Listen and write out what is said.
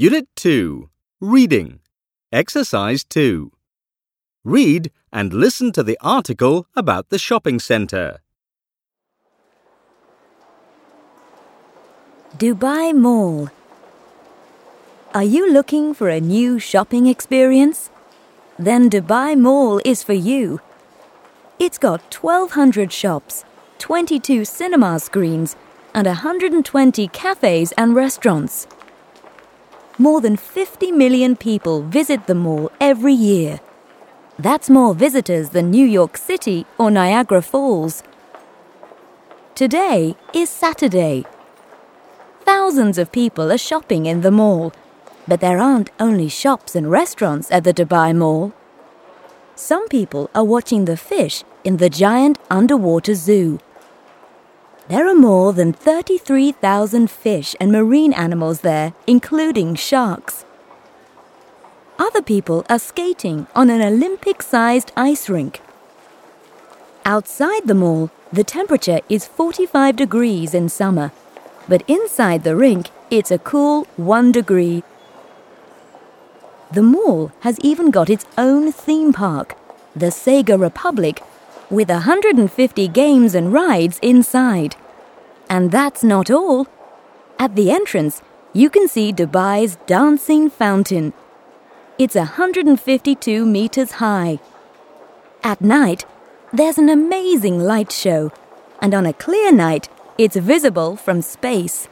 Unit 2 Reading Exercise 2 Read and listen to the article about the shopping centre. Dubai Mall. Are you looking for a new shopping experience? Then Dubai Mall is for you. It's got 1,200 shops, 22 cinema screens, and 120 cafes and restaurants. More than 50 million people visit the mall every year. That's more visitors than New York City or Niagara Falls. Today is Saturday. Thousands of people are shopping in the mall, but there aren't only shops and restaurants at the Dubai Mall. Some people are watching the fish in the giant underwater zoo. There are more than 33,000 fish and marine animals there, including sharks. Other people are skating on an Olympic sized ice rink. Outside the mall, the temperature is 45 degrees in summer, but inside the rink, it's a cool 1 degree. The mall has even got its own theme park, the Sega Republic, with 150 games and rides inside. And that's not all. At the entrance, you can see Dubai's dancing fountain. It's 152 meters high. At night, there's an amazing light show, and on a clear night, it's visible from space.